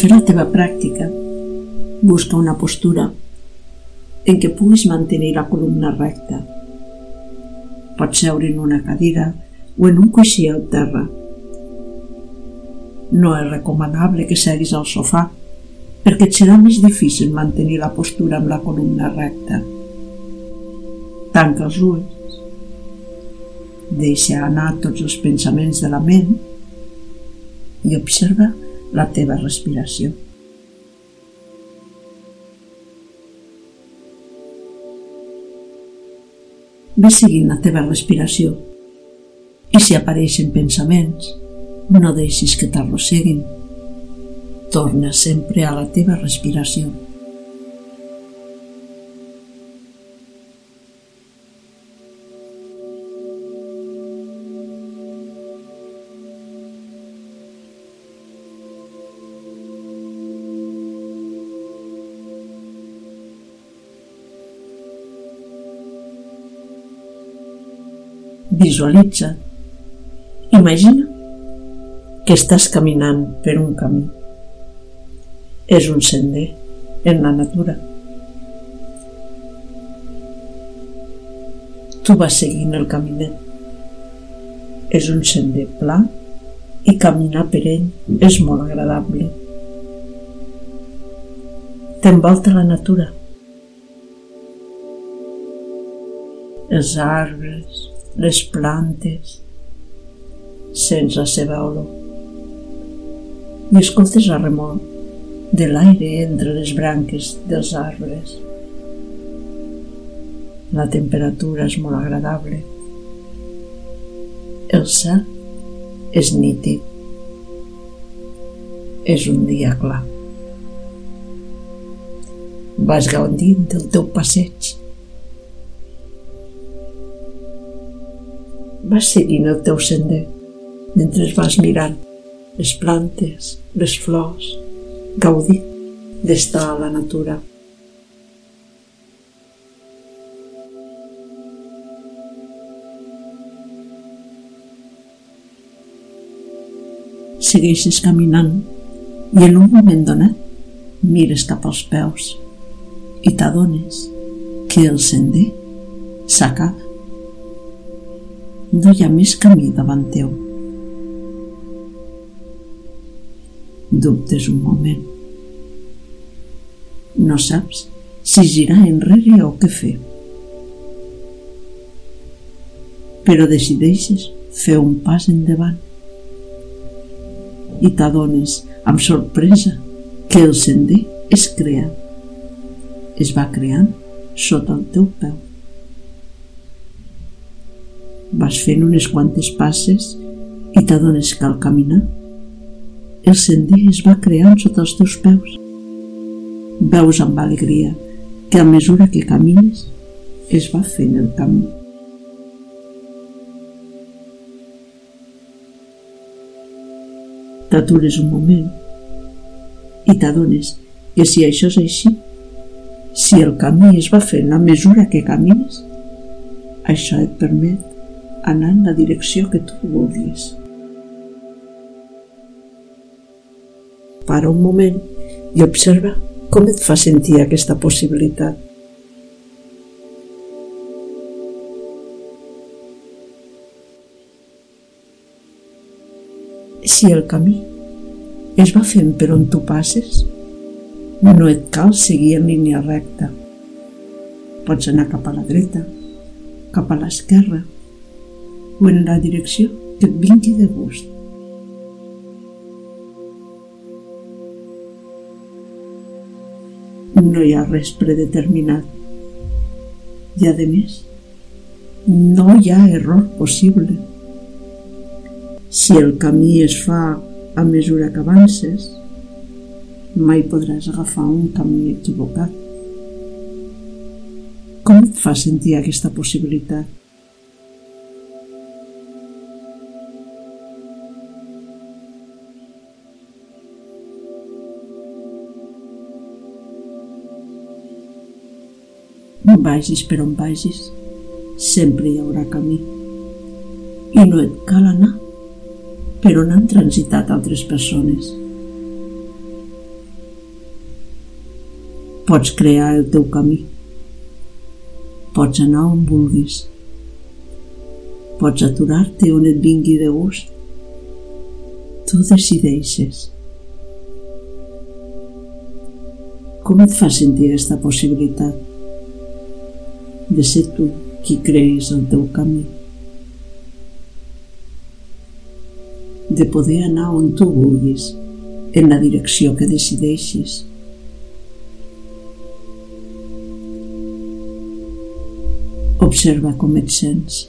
fer la teva pràctica, busca una postura en què puguis mantenir la columna recta. Pots seure en una cadira o en un coixí al terra. No és recomanable que seguis al sofà perquè et serà més difícil mantenir la postura amb la columna recta. Tanca els ulls. Deixa anar tots els pensaments de la ment i observa la teva respiració. Ve seguint la teva respiració i si apareixen pensaments, no deixis que t'arrosseguin. Torna sempre a la teva respiració. Visualitza. Imagina que estàs caminant per un camí. És un sender en la natura. Tu vas seguint el caminet. És un sender pla i caminar per ell és molt agradable. T'envolta la natura. Els arbres, les plantes, sents la seva olor. I escoltes la remor de l'aire entre les branques dels arbres. La temperatura és molt agradable. El cel és nítid. És un dia clar. Vas gaudint del teu passeig vas seguint el teu sender mentre vas mirant les plantes, les flors, gaudir d'estar a la natura. Segueixes caminant i en un moment donat mires cap als peus i t'adones que el sender s'acaba no hi ha més camí davant teu. Dubtes un moment. No saps si girar enrere o què fer. Però decideixes fer un pas endavant i t'adones amb sorpresa que el sender es crea. Es va creant sota el teu peu vas fent unes quantes passes i t'adones que al caminar el sender es va creant sota els teus peus. Veus amb alegria que a mesura que camines es va fent el camí. T'atures un moment i t'adones que si això és així, si el camí es va fent a mesura que camines, això et permet anar en la direcció que tu vulguis. Para un moment i observa com et fa sentir aquesta possibilitat. Si el camí es va fent per on tu passes, no et cal seguir en línia recta. Pots anar cap a la dreta, cap a l'esquerra, en la direcció que et vingui de. No hi ha res predeterminat. I, a més, no hi ha error possible. Si el camí es fa a mesura que avances, mai podràs agafar un camí equivocat. Com et fa sentir aquesta possibilitat? Vagis per on vagis, sempre hi haurà camí. I no et cal anar per on han transitat altres persones. Pots crear el teu camí. Pots anar on vulguis. Pots aturar-te on et vingui de gust. Tu decideixes. Com et fa sentir aquesta possibilitat de ser tu qui creïs el teu camí? De poder anar on tu vulguis, en la direcció que decideixis. Observa com et sents.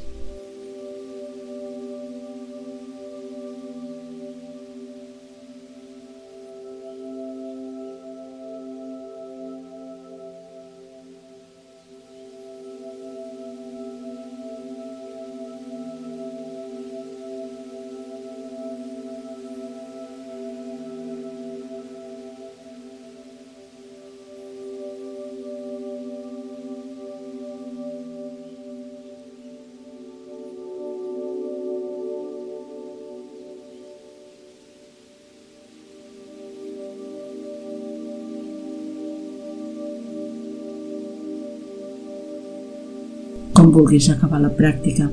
Com vulguis acabar la pràctica.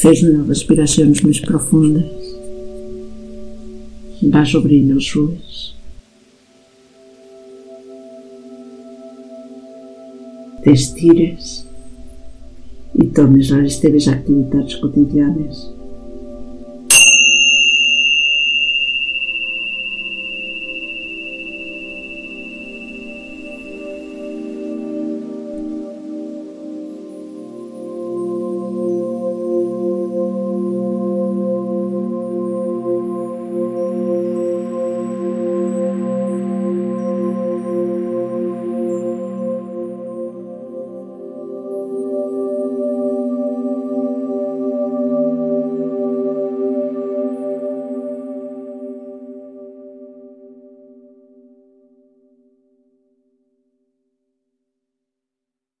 Fes unes respiracions més profundes. Vas obrint els ulls. T'estires i tornes a les teves activitats quotidianes.